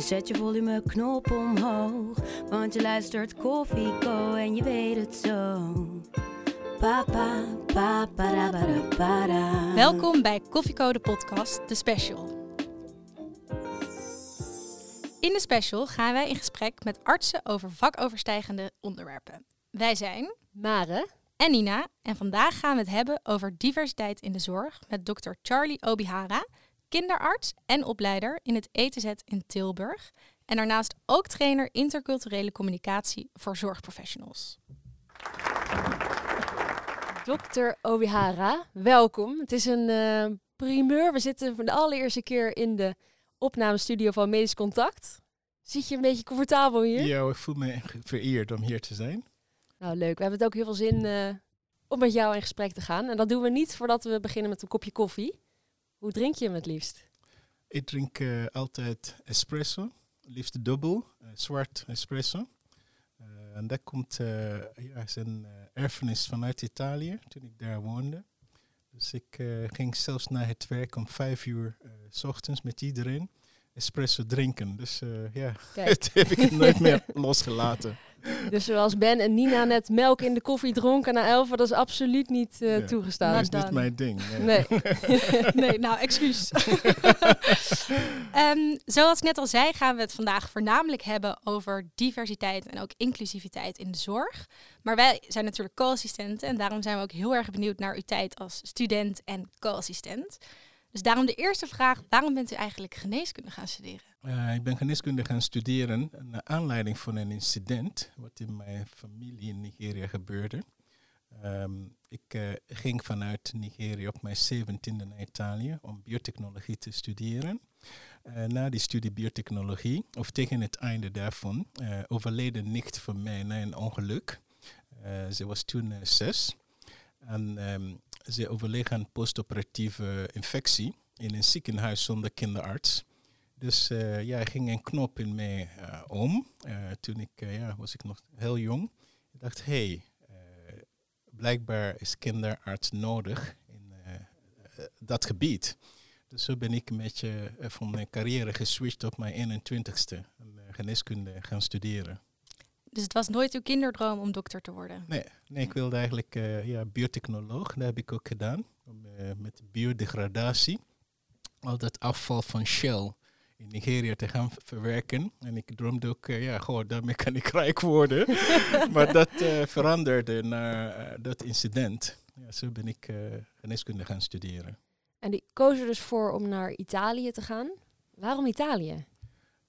Zet je volumeknop omhoog. Want je luistert Koffie Co en je weet het zo. Pa, pa, pa, para, para, para. Welkom bij Koffiecode Podcast, de special. In de special gaan wij in gesprek met artsen over vakoverstijgende onderwerpen. Wij zijn Mare en Nina en vandaag gaan we het hebben over diversiteit in de zorg met dokter Charlie Obihara, kinderarts en opleider in het ETZ in Tilburg. En daarnaast ook trainer interculturele communicatie voor zorgprofessionals. Dr. Obihara, welkom. Het is een uh, primeur. We zitten voor de allereerste keer in de opnamestudio van Medisch Contact. Zit je een beetje comfortabel hier? Ja, ik voel me vereerd om hier te zijn. Nou, leuk. We hebben het ook heel veel zin uh, om met jou in gesprek te gaan. En dat doen we niet voordat we beginnen met een kopje koffie. Hoe drink je hem het liefst? Ik drink uh, altijd espresso, liefst dubbel, zwart espresso. en dat komt ja, zijn erfenis vanuit Italië, toen ik daar woonde. Dus ik ging zelfs naar het werk om vijf uur s ochtends met iedereen espresso drinken. Dus ja, dat heb ik nooit meer losgelaten. Dus zoals Ben en Nina net melk in de koffie dronken na elf, dat is absoluut niet ja. toegestaan. Dat is niet mijn ding. Nee. nee, nou, excuus. um, zoals ik net al zei, gaan we het vandaag voornamelijk hebben over diversiteit en ook inclusiviteit in de zorg. Maar wij zijn natuurlijk co-assistenten en daarom zijn we ook heel erg benieuwd naar uw tijd als student en co-assistent. Dus daarom de eerste vraag, waarom bent u eigenlijk geneeskunde gaan studeren? Uh, ik ben geneeskunde gaan studeren naar aanleiding van een incident wat in mijn familie in Nigeria gebeurde. Um, ik uh, ging vanuit Nigeria op mijn zeventiende naar Italië om biotechnologie te studeren. Uh, na die studie biotechnologie, of tegen het einde daarvan, overleden nicht van mij na een ongeluk. ze was toen zes. En um, ze overleed aan postoperatieve infectie in een ziekenhuis zonder kinderarts. Dus uh, ja, ging een knop in mij uh, om. Uh, toen ik, ja, was ik nog heel jong. Ik dacht, hé, hey, blijkbaar is kinderarts nodig in dat gebied. Dus zo ben ik een beetje van mijn carrière geswitcht op mijn 21ste. En geneeskunde gaan studeren. Dus het was nooit uw kinderdroom om dokter te worden? Nee, nee ik wilde eigenlijk ja, biotechnoloog. Dat heb ik ook gedaan. Om, met biodegradatie. Al dat afval van Shell in Nigeria te gaan verwerken. En ik droomde ook, uh, ja, goh, daarmee kan ik rijk worden. maar dat uh, veranderde na uh, dat incident. Ja, zo ben ik geneeskunde gaan studeren. En die koos er dus voor om naar Italië te gaan. Waarom Italië?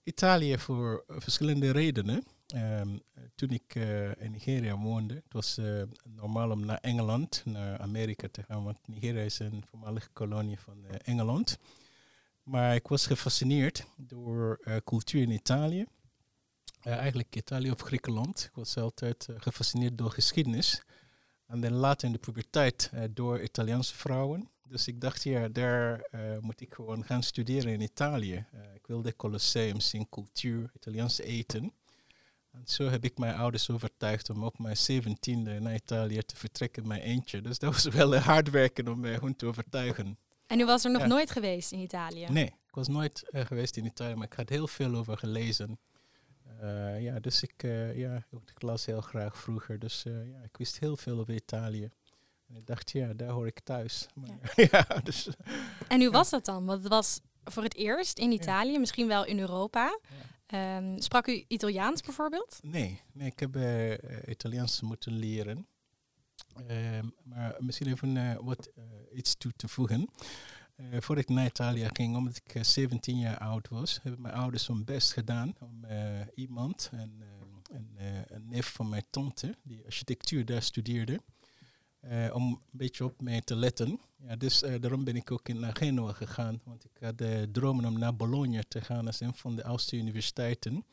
Italië voor verschillende redenen. Um, toen ik in Nigeria woonde, het was normaal om naar Engeland, naar Amerika te gaan, want Nigeria is een voormalige kolonie van Engeland. Maar ik was gefascineerd door uh, cultuur in Italië. Uh, eigenlijk Italië of Griekenland. Ik was altijd uh, gefascineerd door geschiedenis. En dan later in de puberteit door Italiaanse vrouwen. Dus ik dacht, ja, daar moet ik gewoon gaan studeren in Italië. ik wilde Colosseum zien, cultuur, Italiaanse eten. En zo heb ik mijn ouders overtuigd om op mijn zeventiende naar Italië te vertrekken, mijn eentje. Dus dat was wel hard werken om mij hun te overtuigen. En u was er nog nooit geweest in Italië? Nee, ik was nooit uh, geweest in Italië, maar ik had heel veel over gelezen. Uh, ja, dus ik, uh, ja, ik las heel graag vroeger. Dus ja, ik wist heel veel over Italië. En ik dacht, ja, daar hoor ik thuis. Maar, ja. ja dus, en hoe was dat dan? Want het was voor het eerst in Italië, misschien wel in Europa. Um, sprak u Italiaans bijvoorbeeld? Nee, nee ik heb Italiaans moeten leren. Uh, maar misschien even uh, wat iets toe te voegen. voordat ik naar Italië ging, omdat ik 17 jaar oud was, hebben mijn ouders hun best gedaan om iemand, een, een, een neef van mijn tante, die architectuur daar studeerde, om een beetje op mij te letten. Ja, dus uh, daarom ben ik ook in, naar Genua gegaan. Want ik had de dromen om naar Bologna te gaan als een van de oudste universiteiten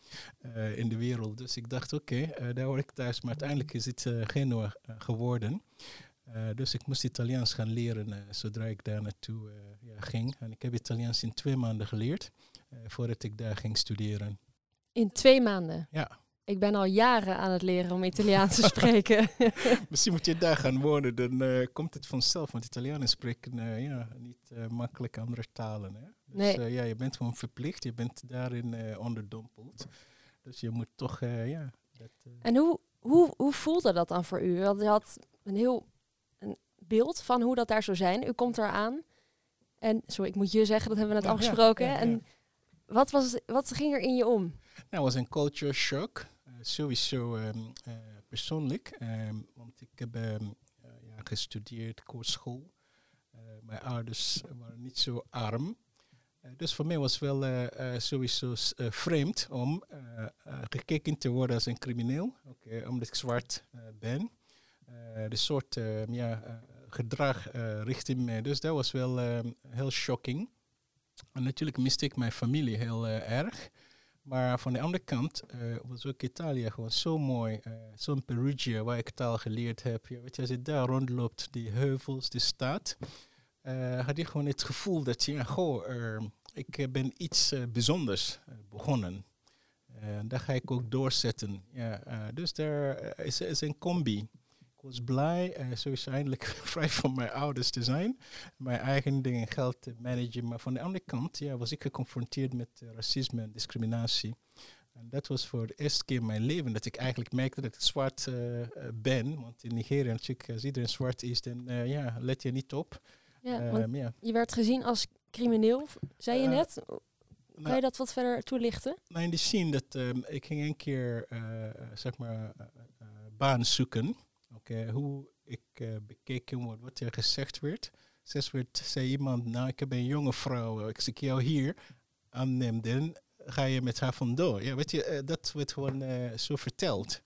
in de wereld. Dus ik dacht, oké, okay, daar hoor ik thuis. Maar uiteindelijk is het Genua geworden. dus ik moest Italiaans gaan leren zodra ik daar naartoe ja, ging. En ik heb Italiaans in twee maanden geleerd voordat ik daar ging studeren. In twee maanden? Ja. Ik ben al jaren aan het leren om Italiaans te spreken. Misschien moet je daar gaan wonen, dan uh, komt het vanzelf. Want Italianen spreken uh, ja, niet uh, makkelijk andere talen. Hè? Dus nee. ja, je bent gewoon verplicht, je bent daarin onderdompeld. Dus je moet toch, ja... Dat, en hoe, hoe, hoe voelde dat dan voor u? Want u had een heel een beeld van hoe dat daar zou zijn. U komt eraan. En, sorry, ik moet je zeggen, dat hebben we net Ja, afgesproken. ja, ja, en wat, was, wat ging er in je om? Nou, was een culture shock. Sowieso um, uh, persoonlijk. Um, want ik heb um, uh, ja, gestudeerd, kostschool. mijn ouders waren niet zo arm. dus voor mij was wel sowieso vreemd om gekeken te worden als een crimineel. Omdat ik zwart ben. de soort ja, gedrag richting mij. Dus dat was wel heel shocking. En natuurlijk miste ik mijn familie heel erg. Maar van de andere kant was ook Italië gewoon zo mooi. Uh, Zo'n Perugia waar ik taal geleerd heb. Ja, weet je, als je daar rondloopt, die heuvels, die stad, uh, had je gewoon het gevoel dat je, ja, goh, ik ben iets bijzonders begonnen. daar ga ik ook doorzetten. Ja, dus daar is, is een combi. Ik was blij uh, sowieso eindelijk vrij van mijn ouders te zijn. Mijn eigen dingen, geld te managen. Maar van de andere kant ja, was ik geconfronteerd met uh, racisme en discriminatie. En dat was voor de eerste keer in mijn leven dat ik eigenlijk merkte dat ik zwart uh, ben. Want in Nigeria natuurlijk, als iedereen zwart is, dan ja, let je niet op. Ja, um, ja. Je werd gezien als crimineel, zei je net. Kan nou, je dat wat verder toelichten? Nou, in de zin dat um, ik ging een keer, zeg maar, baan zoeken. Okay, hoe ik uh, bekeken word, wat er gezegd werd. Zes werd, zei iemand, nou ik heb een jonge vrouw, ik zie jou hier aanneem, dan ga je met haar vandoor. Ja, weet je, uh, dat werd gewoon uh, zo verteld.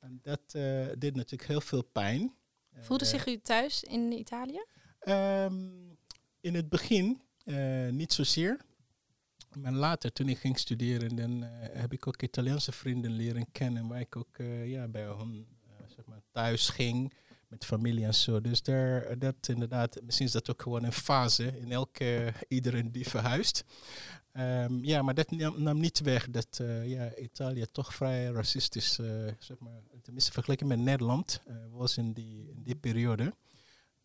En dat deed natuurlijk heel veel pijn. Voelde zich u thuis in Italië? Um, in het begin niet zozeer. Maar later, toen ik ging studeren, dan heb ik ook Italiaanse vrienden leren kennen, waar ik ook ja, bij hun zeg maar, thuis ging met familie en zo. Dus daar, dat inderdaad, misschien is dat ook gewoon een fase in elke, iedereen die verhuist. Um, ja, maar dat nam, niet weg dat uh, ja, Italië toch vrij racistisch, uh, zeg maar, tenminste vergeleken met Nederland, uh, was in die, die periode.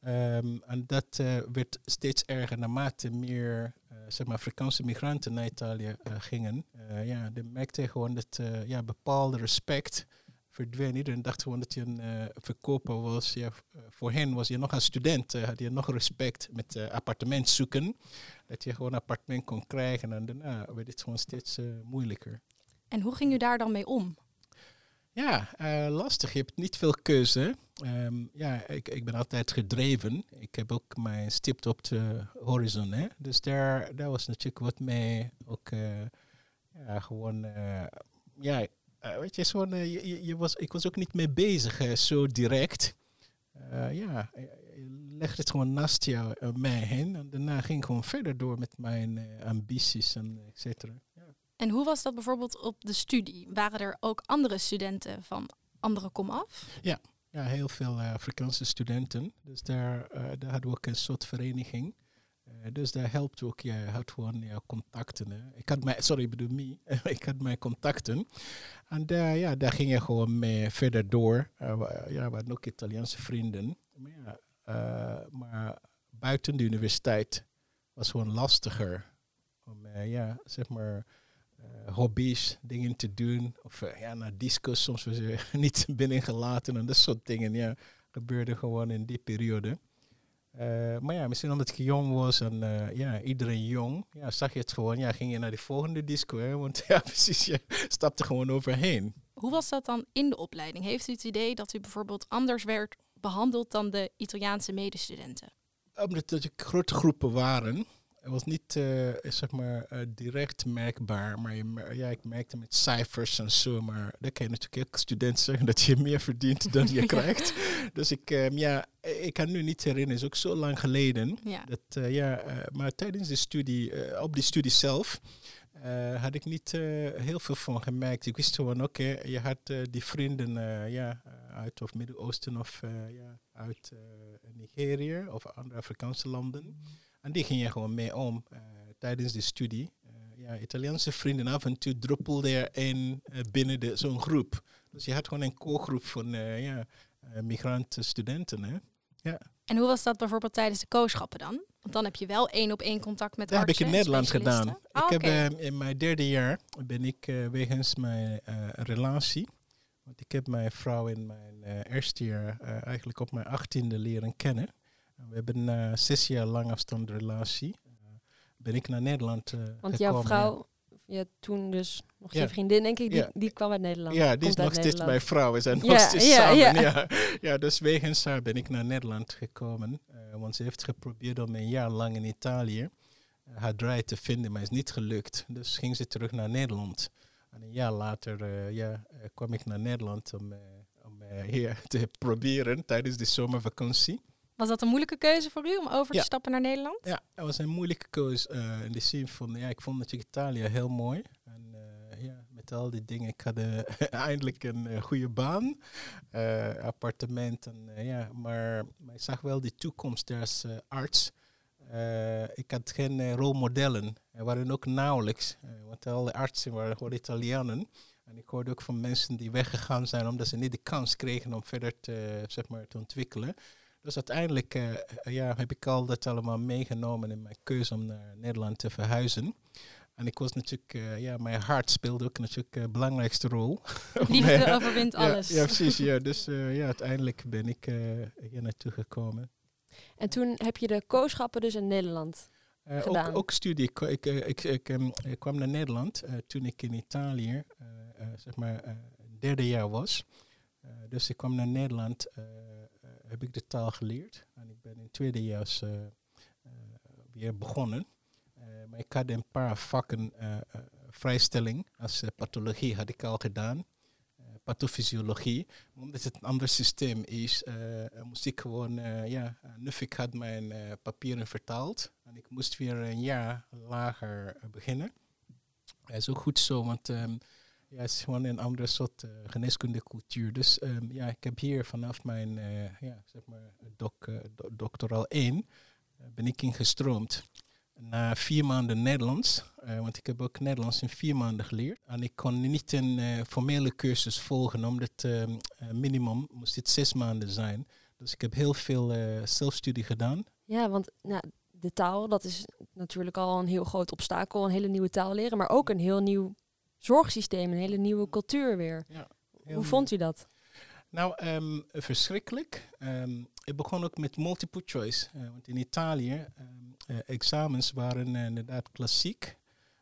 Um, en dat werd steeds erger naarmate meer zeg maar, Afrikaanse migranten naar Italië gingen. ja, dan merkte gewoon dat ja, bepaalde respect verdween. Iedereen dacht gewoon dat je een uh, verkoper was. Ja, voor hen was je nog een student, uh, had je nog respect met uh, appartement zoeken. Dat je gewoon een appartement kon krijgen en daarna werd het gewoon steeds moeilijker. En hoe ging u daar dan mee om? Ja, lastig. Je hebt niet veel keuze. Um, ja, ik, ik ben altijd gedreven. Ik heb ook mijn stipt op de horizon. Hè? Dus daar, daar was natuurlijk wat mee ook ja, gewoon ja, uh, weet je, zo'n, uh, je, je, was, ik was ook niet mee bezig, uh, zo direct. ja, je legt het gewoon naast jou, mij heen. En daarna ging ik gewoon verder door met mijn ambities en et cetera. Ja. En hoe was dat bijvoorbeeld op de studie? Waren er ook andere studenten van andere komaf? Ja, ja heel veel Afrikaanse studenten. Dus daar, daar hadden we ook een soort vereniging. Uh, dus dat helpt ook. Je had gewoon jouw contacten. Ik had mijn, sorry, ik bedoel me. ik had mijn contacten. En daar, ja, daar ging je gewoon mee verder door. Uh, ja, we hadden ook Italiaanse vrienden. Maar, uh, maar buiten de universiteit was gewoon lastiger. Om, ja, zeg maar, hobby's, dingen te doen. Of ja, naar disco's soms was je niet binnengelaten. En dat soort dingen, ja, gebeurde gewoon in die periode. Uh, maar ja, misschien omdat ik jong was en uh, ja, iedereen jong, ja, zag je het gewoon, ja, ging je naar de volgende disco, hè, want ja, precies, je stapte gewoon overheen. Hoe was dat dan in de opleiding? Heeft u het idee dat u bijvoorbeeld anders werd behandeld dan de Italiaanse medestudenten? Omdat er grote groepen waren, het was niet uh, zeg maar, uh, direct merkbaar, maar je, ja, ik merkte met cijfers en zo, maar dan kan je natuurlijk ook student zeggen dat je meer verdient dan je krijgt. Dus ik, um, ja, ik kan nu niet herinneren, het is ook zo lang geleden. Ja. Dat, uh, ja, maar tijdens de studie, op die studie zelf, uh, had ik niet uh, heel veel van gemerkt. Ik wist gewoon, oké, okay, je had uh, die vrienden ja, uit of Midden-Oosten of ja, uit Nigeria of andere Afrikaanse landen. Mm. En die ging je gewoon mee om tijdens de studie. ja, Italiaanse vrienden af en toe druppelde er in binnen zo'n groep. Dus je had gewoon een co-groep van ja, migranten-studenten. Hè? Ja. En hoe was dat bijvoorbeeld tijdens de kooschappen dan? Want dan heb je wel één op één contact met Dat heb ik in Nederland gedaan. Oh, ik heb uh, in mijn derde jaar ben ik uh, wegens mijn uh, relatie. Want ik heb mijn vrouw in mijn eerste jaar eigenlijk op mijn achttiende leren kennen. We hebben een zes jaar lang afstand relatie. ben ik naar Nederland Want gekomen. jouw vrouw ja, toen dus nog je vriendin, denk ik, die, ja. die kwam uit Nederland. Ja, die is nog steeds mijn vrouw. We zijn nog Ja, steeds samen. ja. Ja. Dus wegens haar ben ik naar Nederland gekomen. eh, want ze heeft geprobeerd om een jaar lang in Italië eh, haar draai te vinden, maar is niet gelukt. Dus ging ze terug naar Nederland. En een jaar later eh, ja, eh, kwam ik naar Nederland om, eh, om eh, hier te proberen tijdens de zomervakantie. Was dat een moeilijke keuze voor u om over Ja. te stappen naar Nederland? Ja, het was een moeilijke keus eh, in de zin van, ja, ik vond natuurlijk Italië heel mooi. En eh, ja, met al die dingen, ik had eh, eindelijk een goede baan, appartement. En, ja, maar, maar ik zag wel die toekomst als arts. Ik had geen rolmodellen. Er waren ook nauwelijks, want alle artsen waren gewoon Italianen. En ik hoorde ook van mensen die weggegaan zijn omdat ze niet de kans kregen om verder te, zeg maar, te ontwikkelen. Dus uiteindelijk eh, ja, heb ik al dat allemaal meegenomen in mijn keuze om naar Nederland te verhuizen. En ik was natuurlijk, eh, ja, mijn hart speelde ook natuurlijk de belangrijkste rol. Liefde overwint alles. Ja, precies. Ja. Dus eh, ja, uiteindelijk ben ik eh, hier naartoe gekomen. En toen heb je de kooschappen dus in Nederland. Eh, gedaan. ook, ook studie. Ik, ik, eh, ik, ik, em, ik kwam naar Nederland eh, toen ik in Italië, eh, eh, zeg maar, eh, derde jaar was. Eh, dus ik kwam naar Nederland, eh, eh, heb ik de taal geleerd. En ik ben in het tweede jaar eh, eh, weer begonnen. Eh, maar ik had een paar vakken vrijstelling. Als pathologie had ik al gedaan. pathofysiologie. Omdat het een ander systeem is, moest ik gewoon, ja, Nuffic had mijn papieren vertaald. En ik moest weer een jaar lager beginnen. Dat is ook goed zo, want ehm, ja, het is gewoon een andere soort uh, geneeskundecultuur. Dus ehm, ja, ik heb hier vanaf mijn eh, ja, zeg maar, doc, eh, do- doctoraal 1 eh, ben ik ingestroomd. Na vier maanden Nederlands, want ik heb ook Nederlands in vier maanden geleerd. En ik kon niet een formele cursus volgen, omdat ehm, eh, minimum moest dit zes maanden zijn. Dus ik heb heel veel zelfstudie gedaan. Ja, want nou, de taal, dat is natuurlijk al een heel groot obstakel. Een hele nieuwe taal leren, maar ook een heel nieuw zorgsysteem, een hele nieuwe cultuur weer. Heel Hoe vond u dat? Nou, ehm, verschrikkelijk. Ehm, ik begon ook met multiple choice. eh, want in Italië, eh, examens waren eh, inderdaad klassiek,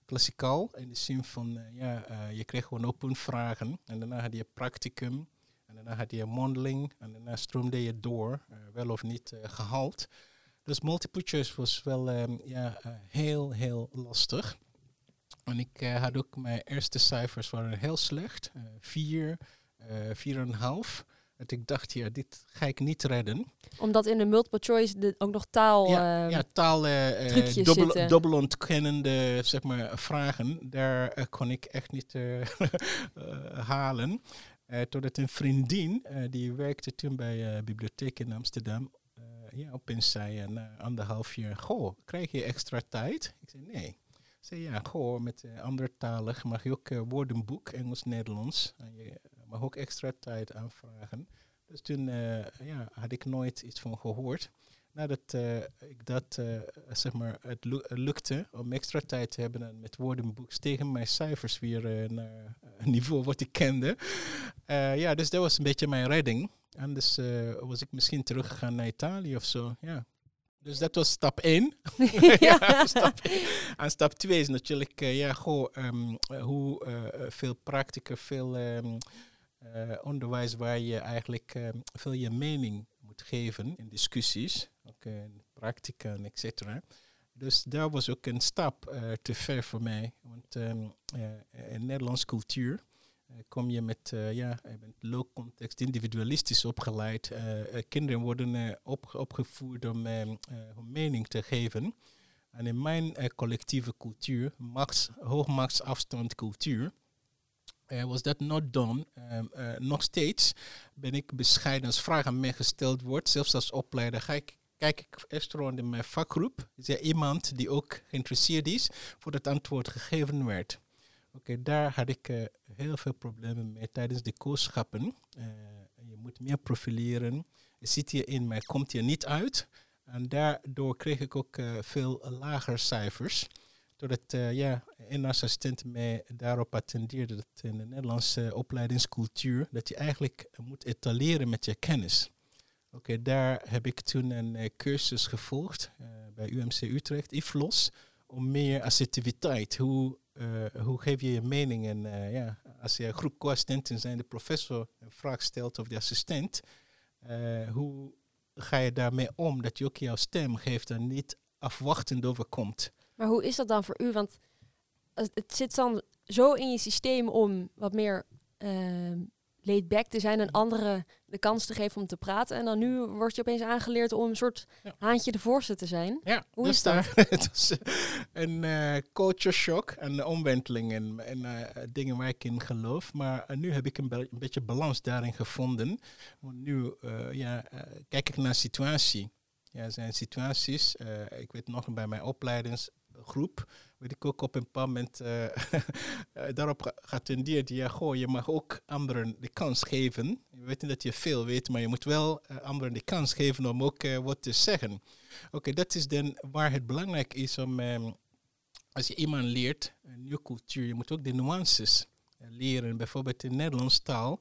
klassikaal. In de zin van, ja, je kreeg gewoon open vragen. En daarna had je practicum. En daarna had je mondeling. En daarna stroomde je door, wel of niet eh, gehaald. Dus multiple choice was wel ja, heel, heel lastig. En ik eh, had ook mijn eerste cijfers waren heel slecht. eh, vier, eh, vier en een half. Dat ik dacht, ja, dit ga ik niet redden. Omdat in de multiple choice de, ook nog taal... ja, ehm, ja, taal, dubbel, dubbel ontkennende zeg maar, vragen, daar kon ik echt niet halen. Totdat een vriendin, die werkte toen bij de bibliotheek in Amsterdam, ja, opeens zei na anderhalf jaar, goh, krijg je extra tijd? Ik zei, nee. Ze zei, ja, goh, met uh, andertalig mag je ook eh, woordenboek, Engels, Nederlands. En je mag ook extra tijd aanvragen. Dus toen eh, ja, had ik nooit iets van gehoord. Nadat eh, ik dat, eh, zeg maar, het lu- lukte om extra tijd te hebben en met woordenboek stegen mijn cijfers weer eh, naar een niveau wat ik kende. Eh, ja, dus dat was een beetje mijn redding. Eh, was ik misschien teruggegaan naar Italië of zo, ja. Dus dat was stap 1. ja, stap En stap 2 is natuurlijk, eh, ja, goh, ehm, eh, hoe eh, veel practica, veel ehm, eh, onderwijs waar je eigenlijk ehm, veel je mening moet geven in discussies, ook in practica en et cetera. Dus daar was ook een stap uh, te ver voor mij. Want uh, in Nederlandse cultuur kom je met, ja, je low context, individualistisch opgeleid. kinderen worden op, opgevoerd om hun mening te geven. En in mijn collectieve cultuur, max, hoogmachtsafstand cultuur, was dat not done. Um, nog steeds ben ik bescheiden als vraag aan mij gesteld wordt, zelfs als opleider, ga ik kijk ik eerst rond in mijn vakgroep. Is er iemand die ook geïnteresseerd is voor het antwoord gegeven werd? Oké, daar had ik uh, heel veel problemen mee tijdens de kooschappen. Uh, je moet meer profileren. Je zit hierin, maar komt hier niet uit. En daardoor kreeg ik ook uh, veel lager cijfers. Doordat ja, een assistent mij daarop attendeerde dat in de Nederlandse opleidingscultuur, dat je eigenlijk moet etaleren met je kennis. Oké, daar heb ik toen een cursus gevolgd bij UMC Utrecht, IFLOS, om meer assertiviteit. Hoe, uh, hoe geef je je mening? En ja, als je een groep co-assistenten zijn, de professor een vraag stelt of de assistent, hoe ga je daarmee om? Dat je ook jouw stem geeft en niet afwachtend overkomt. Maar hoe is dat dan voor u? Want het zit dan zo in je systeem om wat meer ehm, laid back te zijn en anderen de kans te geven om te praten. En dan nu word je opeens aangeleerd om een soort haantje de voorste te zijn. Ja, Hoe dus is dat? het is een uh, culture shock en de omwenteling en, en uh, dingen waar ik in geloof. Maar uh, nu heb ik een, een, beetje balans daarin gevonden. Want nu ja, kijk ik naar situatie. Ja, er zijn situaties, ik weet nog bij mijn opleidingsgroep, weet ik ook op een bepaald moment daarop geattendeerd. Ja, goh, je mag ook anderen de kans geven. Weet niet dat je veel weet, maar je moet wel uh, anderen de kans geven om ook uh, wat te zeggen. Oké, dat is dan waar het belangrijk is om, um, als je iemand leert, een nieuwe cultuur, je moet ook de nuances leren. Bijvoorbeeld in Nederlands taal,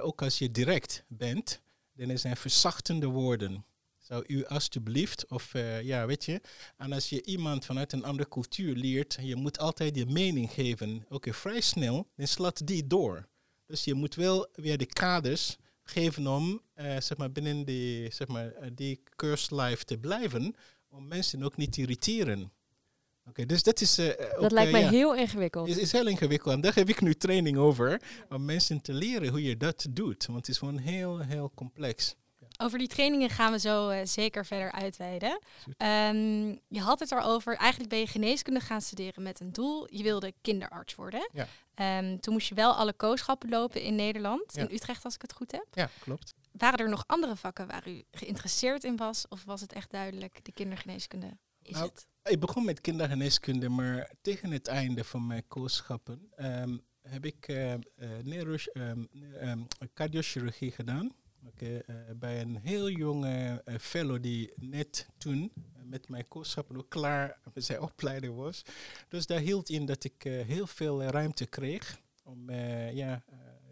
ook als je direct bent, dan zijn verzachtende woorden zou u alstublieft, of ja, weet je, en als je iemand vanuit een andere cultuur leert, je moet altijd je mening geven. Oké, vrij snel, dan slaat die door. Dus je moet wel weer de kaders geven om, uh, zeg maar, binnen die, zeg maar, uh, die curse te blijven, om mensen ook niet te irriteren. Oké, okay, dus dat is... dat ook, lijkt mij ja, heel ingewikkeld. Het is, is heel ingewikkeld. En daar heb ik nu training over, om mensen te leren hoe je dat doet. Want het is gewoon heel, heel complex. Over die trainingen gaan we zo uh, zeker verder uitweiden. Um, je had het erover, eigenlijk ben je geneeskunde gaan studeren met een doel. Je wilde kinderarts worden. Ja. Um, toen moest je wel alle kooschappen lopen in Nederland, Ja. in Utrecht als ik het goed heb. Ja, klopt. Waren er nog andere vakken waar u geïnteresseerd in was? Of was het echt duidelijk, de kindergeneeskunde is Nou, het? Ik begon met kindergeneeskunde, maar tegen het einde van mijn kooschappen ehm, heb ik eh, eh, neuro- ehm, ehm, cardiochirurgie gedaan. Oké, eh, bij een heel jonge eh, fellow die net toen eh, met mijn kooschappen ook klaar met zijn opleiding was. Dus daar hield in dat ik heel veel ruimte kreeg om ja,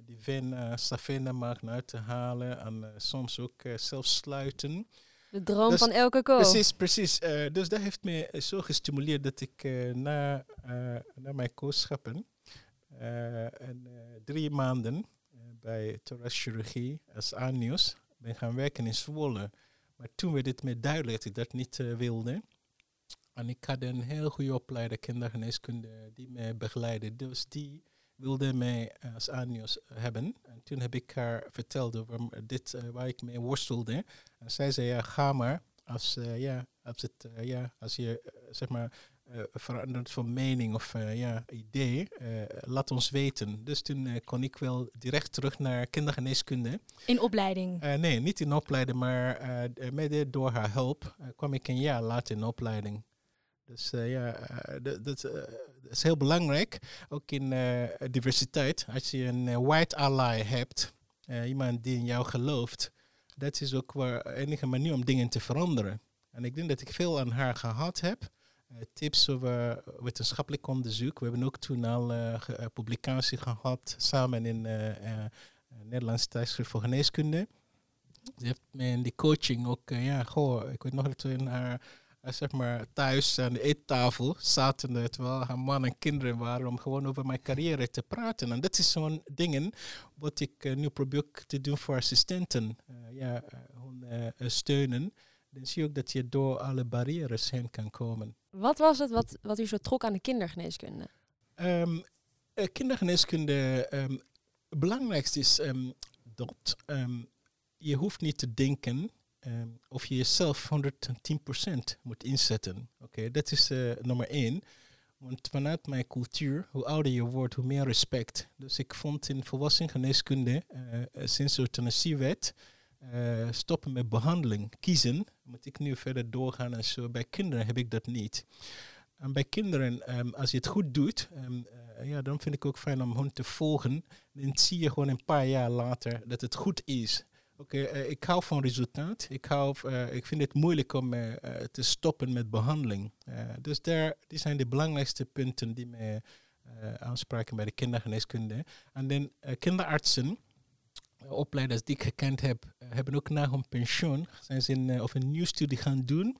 die vena, savena maag uit te halen en soms ook zelf sluiten. De droom Dus- van elke ko. Precies, precies. Dus dat heeft me zo gestimuleerd dat ik na, na mijn kooschappen en, drie maanden bij thoraxchirurgie als aannieuws ben gaan werken in Zwolle. Maar toen werd het me duidelijk dat ik dat niet eh, wilde. En ik had een heel goede opleider kindergeneeskunde die mij begeleidde. Dus die wilde mij als aannieuws hebben. En toen heb ik haar verteld over dit eh, waar ik mee worstelde. En zij zei, ja, ga maar. Als, eh, ja, als, het, eh, ja, als je eh, zeg maar eh, verandert van mening of eh, ja, idee, eh, laat ons weten. Dus toen kon ik wel direct terug naar kindergeneeskunde. In opleiding. Nee, niet in opleiding, maar mede door haar hulp kwam ik een jaar later in opleiding. Dus ja, dat, dat, dat is heel belangrijk. Ook in diversiteit. Als je een white ally hebt, iemand die in jou gelooft, dat is ook de enige manier om dingen te veranderen. En ik denk dat ik veel aan haar gehad heb. Eh, tips over wetenschappelijk onderzoek. We hebben ook toen al eh, ge- eh, publicatie gehad samen in eh eh Nederlands tijdschrift voor geneeskunde. Ze heeft me in die coaching ook, eh, ja, goh, ik weet nog dat we in haar, eh, zeg maar, thuis aan de eettafel zaten, eh, terwijl haar man en kinderen waren, om gewoon over mijn carrière te praten. En dat is zo'n dingen wat ik eh, nu probeer te doen voor assistenten. Eh, ja, eh, eh, eh, steunen. Dan zie je ook dat je door alle barrières heen kan komen. Wat was het wat, wat u zo trok aan de kindergeneeskunde? Um, kindergeneeskunde, um, het belangrijkste is um, dat je hoeft niet te denken of je jezelf 110% moet inzetten. Oké, dat is uh, nummer één. Want vanuit mijn cultuur, hoe ouder je wordt, hoe meer respect. Dus ik vond in volwassengeneeskunde, uh, sinds de euthanasiewet, uh, stoppen met behandeling, kiezen. Moet ik nu verder doorgaan en zo. Bij kinderen heb ik dat niet. En bij kinderen, um, als je het goed doet, um, uh, ja, dan vind ik ook fijn om hun te volgen. Dan zie je gewoon een paar jaar later dat het goed is. Oké, uh, ik hou van resultaat. Ik, hou, ik vind het moeilijk om te stoppen met behandeling. dus daar, die zijn de belangrijkste punten die mij aanspraken bij de kindergeneeskunde. En dan kinderartsen opleiders die ik gekend heb, hebben ook na hun pensioen, zijn ze in, of een nieuwe studie gaan doen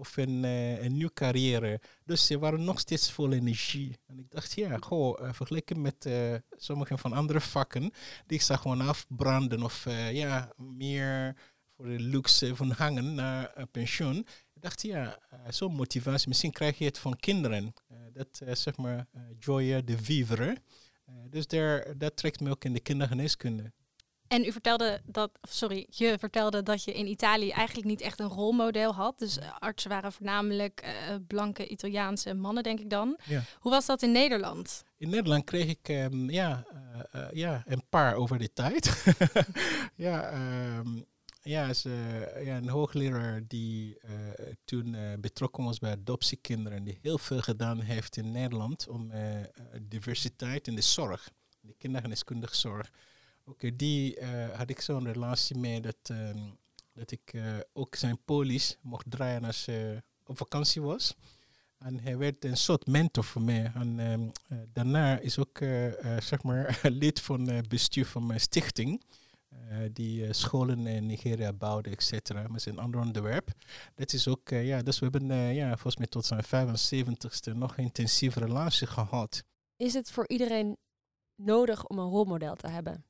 of een, uh, een nieuwe carrière. Dus ze waren nog steeds vol energie. En ik dacht, ja, goh, vergeleken met uh, sommige van andere vakken, die ik zag gewoon afbranden of ja, meer voor de luxe van hangen naar pensioen. Ik dacht, ja, zo'n motivatie, misschien krijg je het van kinderen. dat zeg maar joie de vivre. dus daar, dat trekt me ook in de kindergeneeskunde. En u vertelde dat, sorry, je vertelde dat je in Italië eigenlijk niet echt een rolmodel had. Dus uh, artsen waren voornamelijk uh, blanke Italiaanse mannen, denk ik dan. Ja. Hoe was dat in Nederland? In Nederland kreeg ik um, ja, uh, ja, een paar over de tijd. ja, um, ja, ze, ja, een hoogleraar die toen betrokken was bij adoptiekinderen, die heel veel gedaan heeft in Nederland om diversiteit in de zorg, de kindergeneeskundige zorg Oké, die uh, had ik zo'n relatie mee dat, um, dat ik uh, ook zijn polis mocht draaien als hij op vakantie was. En hij werd een soort mentor voor mij. En um, uh, daarna is ook zeg maar lid van het bestuur van mijn stichting. die scholen in Nigeria bouwde, et cetera. Maar een ander onderwerp. Dat is ook, ja, dus we hebben ja, volgens mij tot zijn 75ste nog een intensieve relatie gehad. Is het voor iedereen nodig om een rolmodel te hebben?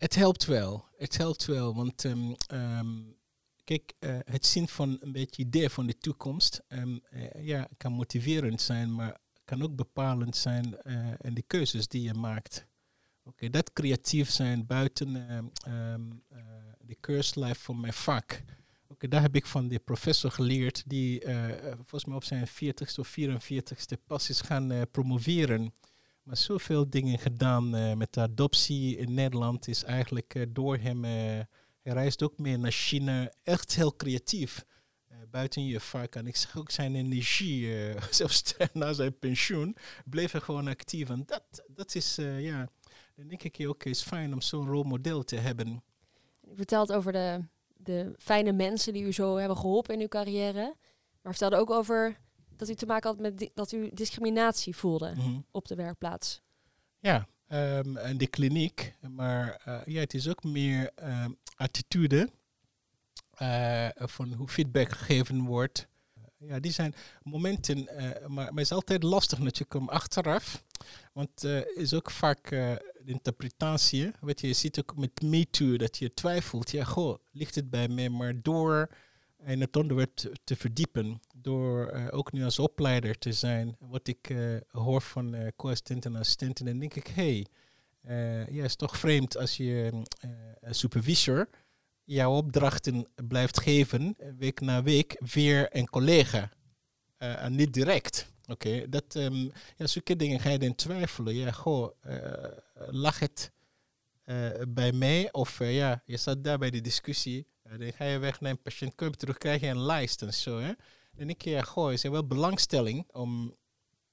Het helpt wel. Het helpt wel, want um, um, kijk, uh, het zien van een beetje idee van de toekomst, um, uh, ja, kan motiverend zijn, maar kan ook bepalend zijn uh, in de keuzes die je maakt. Oké, dat creatief zijn buiten de keurslijf van mijn vak. Oké, daar heb ik van de professor geleerd, die volgens mij op zijn 40ste of 44ste pas is gaan promoveren maar zoveel dingen gedaan uh, met de adoptie in Nederland is eigenlijk uh, door hem. Uh, hij reist ook meer naar China. Echt heel creatief. buiten je vak. En ik zag ook zijn energie, zelfs na zijn pensioen, bleef hij gewoon actief. En dat, dat is, ja, denk ik ook, is fijn om zo'n rolmodel te hebben. U vertelt over de, de fijne mensen die u zo hebben geholpen in uw carrière. Maar vertelde ook over dat u te maken had met dat u discriminatie voelde mm-hmm. op de werkplaats. Ja, um, en de kliniek. Maar uh, ja, het is ook meer um, attitude uh, van hoe feedback gegeven wordt. Uh, ja, die zijn momenten, maar, maar het is altijd lastig natuurlijk om achteraf. Want het is ook vaak de interpretatie. Weet je, je ziet ook met MeToo dat je twijfelt. Ja, goh, ligt het bij mij? Maar door in het onderwerp te, verdiepen, door uh, ook nu als opleider te zijn, wat ik uh, hoor van uh, co-assistenten en assistenten, dan denk ik, hé, hey, ja, is toch vreemd als je een supervisor jouw opdrachten blijft geven, week na week, weer een collega. en niet direct. Oké, dat, um, ja, zulke dingen ga je dan twijfelen. Ja, goh, lag het bij mij? Of ja, je zat daar bij de discussie. Dan ga je weg naar een patiënt, kom je terug, krijg je een lijst en zo. Hè? En ik keer gooi, is er wel belangstelling om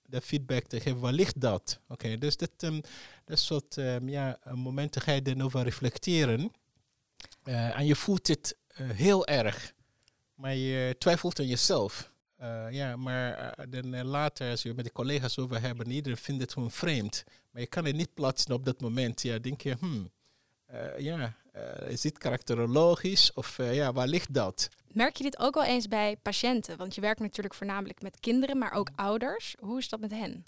de feedback te geven. Waar ligt dat? Oké, dus dit, um, dat soort um, ja, momenten ga je dan over reflecteren. Uh, en je voelt het uh, heel erg. Maar je twijfelt aan jezelf. Uh, ja, maar dan later, als je met de collega's over hebben, iedereen vindt het gewoon vreemd. Maar je kan het niet plaatsen op dat moment. Ja, denk je, hmm, ja, is dit karakterologisch? Of ja, waar ligt dat? Merk je dit ook wel eens bij patiënten? Want je werkt natuurlijk voornamelijk met kinderen, maar ook ouders. Hoe is dat met hen?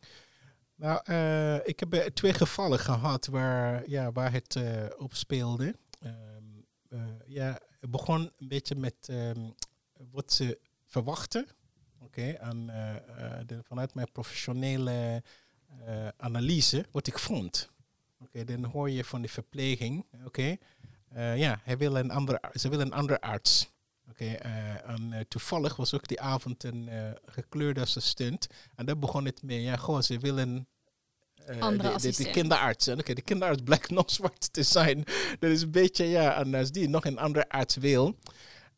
Nou, uh, ik heb twee gevallen gehad waar, ja, waar het uh, op speelde. Um, uh, ja, het begon een beetje met um, wat ze verwachten. Oké, eh, eh, de- vanuit mijn professionele eh, analyse, wat ik vond. Oké, dan hoor je van de verpleging. Oké, Eh, ja, hij wil een andere, ze wil een andere arts. Oké, eh, en eh, toevallig was ook die avond een eh, gekleurde assistent. En daar begon het mee. Ja, goh, ze willen eh, Andere de, de, de kinderarts. En Oké, de kinderarts blijkt nog zwart te zijn. Dat is een beetje, ja, en als die nog een andere arts wil,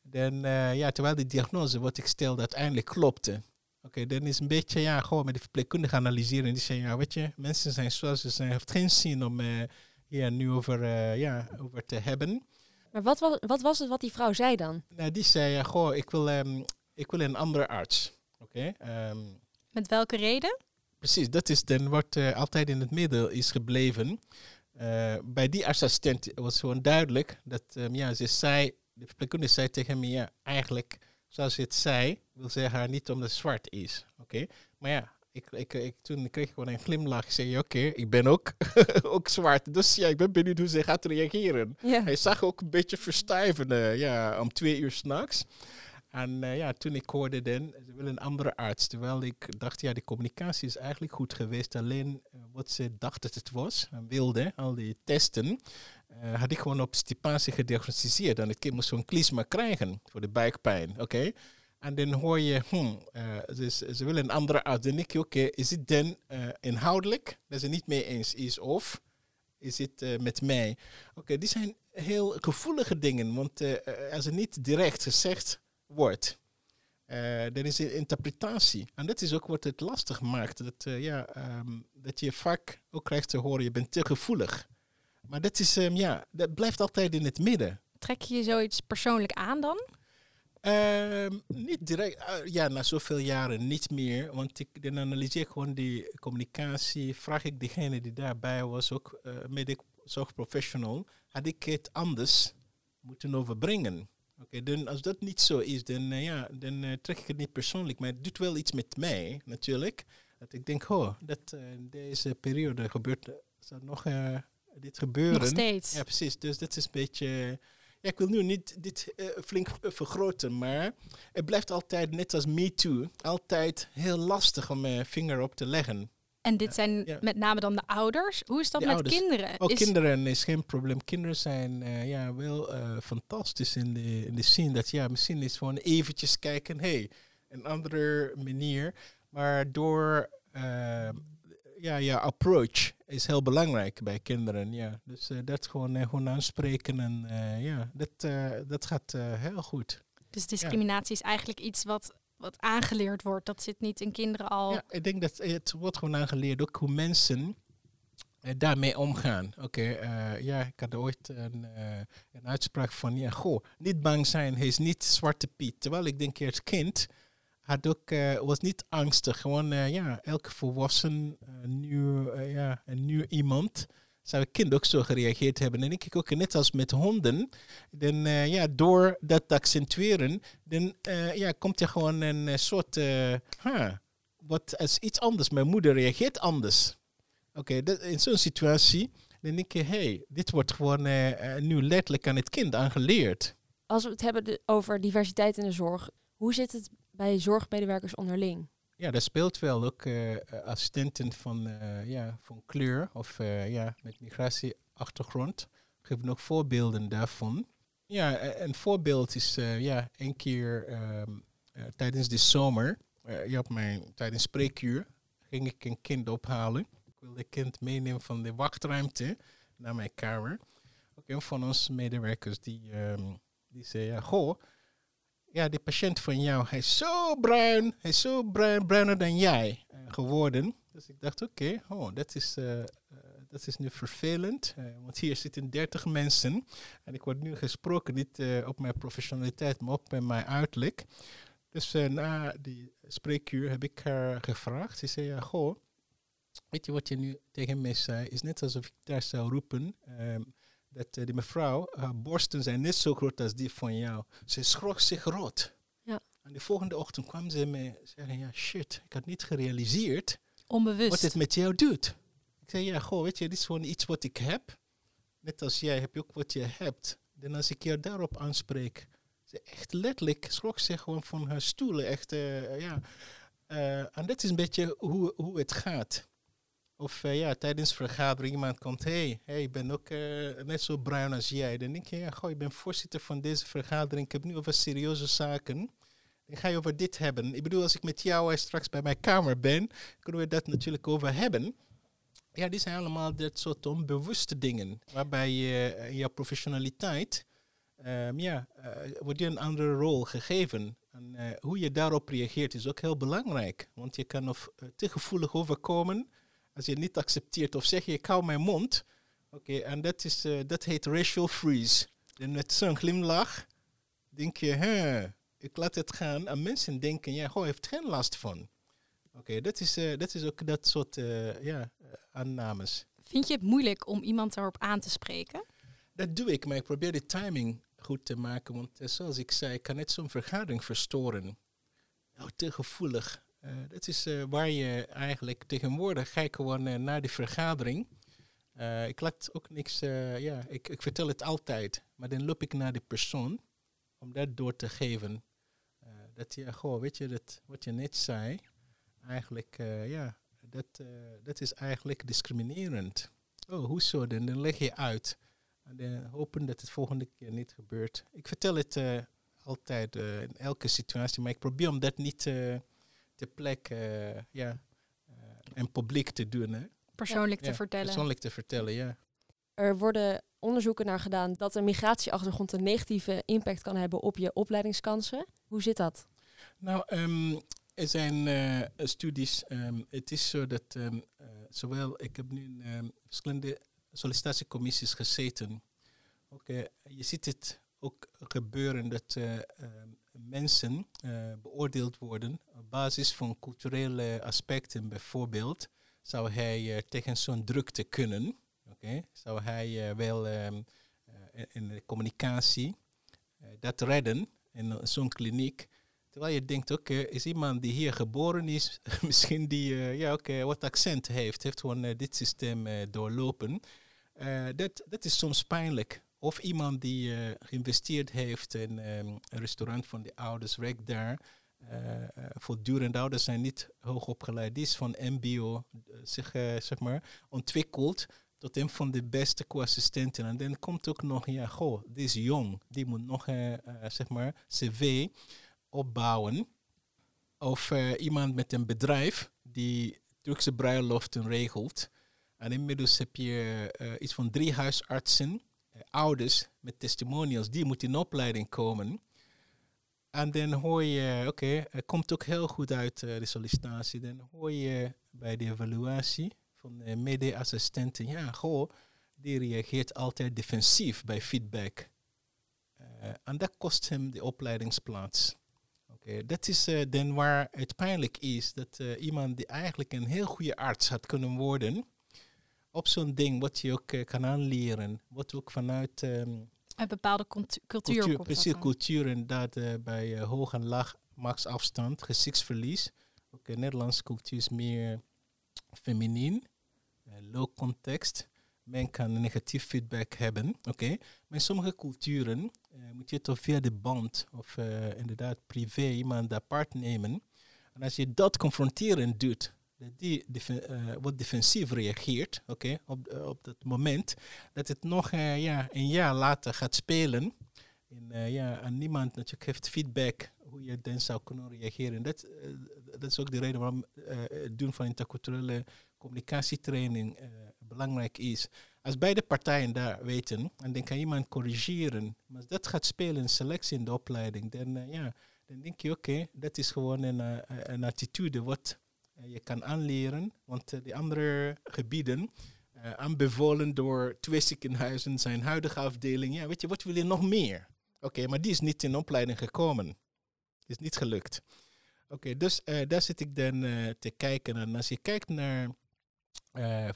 dan, eh, ja, terwijl die diagnose wat ik stelde uiteindelijk klopte. Oké, dan is een beetje, ja, gewoon met de verpleegkundige analyseren. Die zeggen, ja, weet je, mensen zijn zoals ze zijn. Het heeft geen zin om eh hier nu over, eh, ja, over te hebben. Maar wat was, wat was het wat die vrouw zei dan? Nou, die zei, ja, goh, ik wil, ehm, ik wil een andere arts. Oké, ehm, Met welke reden? precies, dat is dan wat eh, altijd in het midden is gebleven. Eh, bij die assistent was gewoon duidelijk dat, ehm, ja, ze zei, de verpleegkundige zei tegen me, ja, eigenlijk, zoals ze het zei, wil ze haar niet omdat het zwart is. Oké, maar ja, ik, ik, ik, toen kreeg ik gewoon een glimlach. Ik zei, oké, ik ben ook, ook zwart. Dus ja, ik ben benieuwd hoe ze gaat reageren. Hij zag ook een beetje verstijven eh, ja, om twee uur s'nachts. En eh, ja, toen ik hoorde dan, ze willen een andere arts. Terwijl ik dacht, ja, de communicatie is eigenlijk goed geweest. Alleen eh, wat ze dacht dat het was, en wilde, al die testen, had ik gewoon op stipatie gediagnosticeerd. En het kind moest zo'n klisma krijgen voor de buikpijn, oké? En dan hoor je, hm, eh, ze, willen een andere arts. Dan denk je, oké, is het dan eh, inhoudelijk dat ze niet mee eens is? Of is het eh, met mij? Oké, die zijn heel gevoelige dingen. Want eh, eh, als het niet direct gezegd wordt, eh, dan is het interpretatie. En dat is ook wat het lastig maakt. Dat, eh, ja, ehm, dat je vaak ook krijgt te horen, je bent te gevoelig. Maar dat, is, ehm, ja, dat blijft altijd in het midden. Trek je zoiets persoonlijk aan dan? Ehm, niet direct, eh, ja, na zoveel jaren niet meer. Want ik dan analyseer ik gewoon die communicatie. Vraag ik degene die daarbij was, ook uh, medic zorgprofessional, had ik het anders moeten overbrengen. Oké, dan als dat niet zo is, dan, eh, ja, dan trek ik het niet persoonlijk. Maar het doet wel iets met mij, natuurlijk. Dat ik denk, oh, dat in deze periode gebeurt, zal nog dit gebeuren. Nog steeds. Ja, precies. Dus dat is een beetje. Ja, ik wil nu niet dit eh, flink eh, vergroten, maar het blijft altijd, net als Me Too, altijd heel lastig om mijn vinger op te leggen. En dit zijn ja. met name dan de ouders. Hoe is dat De met ouders. kinderen? Is- kinderen is geen probleem. Kinderen zijn eh, ja, wel fantastisch in de, in de zin dat ja, misschien is gewoon eventjes kijken, hey, een andere manier. Maar door ja, je approach is heel belangrijk bij kinderen. Ja. Dus eh, dat gewoon, eh, gewoon aanspreken en eh, ja, dat, dat gaat heel goed. Dus discriminatie is eigenlijk iets wat, wat aangeleerd wordt. Dat zit niet in kinderen al. Ja, ik denk dat het wordt gewoon aangeleerd ook hoe mensen daarmee omgaan. Oké, ja, ik had ooit een, een uitspraak van, ja, goh, niet bang zijn, hij is niet Zwarte Piet. Terwijl ik denk, als kind had ook, eh, was niet angstig. Gewoon, eh, ja, elke volwassen, eh, nieuw, ja, een nieuw iemand zou een kind ook zo gereageerd hebben. En ik ook, net als met honden, dan, ja, door dat te accentueren, dan ja, komt er gewoon een soort, wat als iets anders. Mijn moeder reageert anders. Oké, dat- in zo'n situatie, dan denk je, hey, dit wordt gewoon nu letterlijk aan het kind aangeleerd. Als we het hebben over diversiteit in de zorg, hoe zit het bij zorgmedewerkers onderling? Ja, daar speelt wel ook eh, assistenten van, eh, ja, van kleur of eh, ja, met migratieachtergrond. Geven ook voorbeelden daarvan. Ja, eh, een voorbeeld is ja, een keer ehm, eh, tijdens de zomer, ja, mijn, tijdens spreekuur, ging ik een kind ophalen. Ik wilde een kind meenemen van de wachtruimte naar mijn kamer. Ook een van onze medewerkers die, ehm, die zei, ja, goh, ja, die patiënt van jou, hij is zo bruin, hij is zo bruin, bruiner dan jij eh, geworden. Dus ik dacht, oké, oh, dat is, eh, eh, dat is nu vervelend, want hier zitten 30 mensen en ik word nu gesproken niet op mijn professionaliteit, maar op mijn uiterlijk. Dus na die spreekuur heb ik haar gevraagd. Ze zei, ja, goh, weet je wat je nu tegen mij zei? Is net alsof ik daar zou roepen ehm, dat eh, die mevrouw, haar borsten zijn net zo groot als die van jou. Ze schrok zich rot. Ja. En de volgende ochtend kwam ze me zeggen, ja shit, ik had niet gerealiseerd Onbewust. wat het met jou doet. Ik zei, ja, goh, weet je, dit is gewoon iets wat ik heb. Net als jij heb je ook wat je hebt. En als ik jou daarop aanspreek, Ze echt letterlijk schrok zich gewoon van haar stoelen. Echt, eh, ja. Eh, en dat is een beetje hoe, hoe het gaat. Of eh, ja, tijdens vergadering iemand komt, hey, hey, ik ben ook net zo bruin als jij. Dan denk je, ja, goh, ik ben voorzitter van deze vergadering. Ik heb nu over serieuze zaken. Dan ga je over dit hebben. Ik bedoel, als ik met jou straks bij mijn kamer ben, kunnen we dat natuurlijk over hebben. Ja, die zijn allemaal dat soort onbewuste dingen. Waarbij je in jouw professionaliteit um, ja, uh, wordt je een andere rol gegeven. En uh, hoe je daarop reageert is ook heel belangrijk. Want je kan of uh, te gevoelig overkomen als je het niet accepteert of zeg je ik hou mijn mond. Oké, okay, en dat, is, dat heet racial freeze. En met zo'n glimlach denk je, hè, ik laat het gaan. En mensen denken, ja, goh, heeft geen last van. Oké, okay, dat, is, dat is ook dat soort ja, aannames. Vind je het moeilijk om iemand daarop aan te spreken? Dat doe ik, maar ik probeer de timing goed te maken. Want uh, zoals ik zei, kan het zo'n vergadering verstoren. Nou, te gevoelig. Uh, dat is uh, waar je eigenlijk tegenwoordig ga gewoon naar de vergadering. ik laat ook niks, ja, ik, ik vertel het altijd. Maar dan loop ik naar de persoon om dat door te geven. dat je, goh, weet je, dat, wat je net zei, eigenlijk, ja, dat, dat is eigenlijk discriminerend. Oh, hoezo? Dan, dan leg je uit. En hopen dat het volgende keer niet gebeurt. Ik vertel het altijd in elke situatie, maar ik probeer om dat niet uh, te plek ja, en publiek te doen. Hè. Persoonlijk ja, te vertellen. Persoonlijk te vertellen, ja. Er worden onderzoeken naar gedaan dat een migratieachtergrond een negatieve impact kan hebben op je opleidingskansen. Hoe zit dat? Nou, um, er zijn studies. Um, het is zo dat um, zowel, ik heb nu in verschillende sollicitatiecommissies gezeten. Oké, je ziet het ook gebeuren dat mensen uh, beoordeeld worden op basis van culturele aspecten. Bijvoorbeeld, zou hij tegen zo'n drukte kunnen? Oké, zou hij wel um, in de communicatie dat redden in zo'n kliniek? Terwijl je denkt, oké, okay, is iemand die hier geboren is, misschien die ja, oké, wat accent heeft, heeft gewoon dit systeem doorlopen. Dat, dat is soms pijnlijk. Of iemand die uh, geïnvesteerd heeft in um, een restaurant van de ouders, werkt daar. Uh, voortdurend ouders zijn niet hoog opgeleid. Die is van MBO zich zeg maar, ontwikkeld tot een van de beste co-assistenten. En dan komt ook nog, ja, goh, die is jong. Die moet nog, zeg maar, cv opbouwen. Of iemand met een bedrijf die Turkse bruiloften regelt. En inmiddels heb je uh, iets van drie huisartsen, uh, ouders met testimonials, die moeten in opleiding komen. En dan hoor je, oké, het komt ook heel goed uit uh, de sollicitatie. Dan hoor je bij de evaluatie van de mede-assistenten, ja, goh, die reageert altijd defensief bij feedback. en dat kost hem de opleidingsplaats. Okay, dat is dan waar het pijnlijk is, dat iemand die eigenlijk een heel goede arts had kunnen worden, op zo'n ding wat je ook uh, kan aanleren. Wat ook vanuit... Um, een bepaalde cultuur, cultuur Precies, cultuur inderdaad uh, bij uh, hoog en laag machtsafstand, gezichtsverlies. Ook okay, Nederlandse cultuur is meer feminien, low context. Men kan negatief feedback hebben, oké. Okay. Maar in sommige culturen moet je toch via de band of inderdaad privé iemand apart nemen. En als je dat confronterend doet, die uh, wat defensief reageert, oké, op, uh, op dat moment, dat het nog uh, ja, een jaar later gaat spelen. En, ja, en niemand natuurlijk heeft feedback hoe je dan zou kunnen reageren. Dat, dat is ook de reden waarom het doen van interculturele communicatietraining belangrijk is. Als beide partijen daar weten, en dan kan iemand corrigeren. Maar als dat gaat spelen selectie in de opleiding, dan, ja, dan denk je, oké, okay, dat is gewoon een, een attitude wat je kan aanleren, want uh, die andere gebieden, uh, aanbevolen door twee ziekenhuizen, zijn huidige afdeling, ja, weet je, wat wil je nog meer? Oké, maar die is niet in opleiding gekomen. Is niet gelukt. Oké, dus daar zit ik dan te kijken. En als je kijkt naar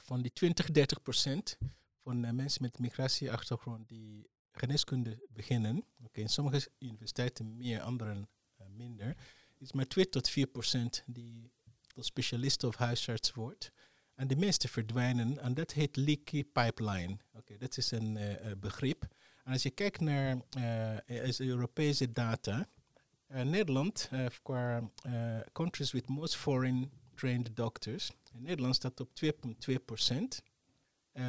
van die 20, 30 procent van mensen met migratieachtergrond die geneeskunde beginnen, oké, in sommige universiteiten meer, andere minder, is maar 2 tot 4 procent die tot specialist of huisarts wordt. En de meeste verdwijnen en dat heet leaky pipeline. Oké, okay, dat is een uh, begrip. En als je kijkt naar uh, Europese data, uh, Nederland, qua countries with most foreign trained doctors, Nederland staat op 2,2 procent.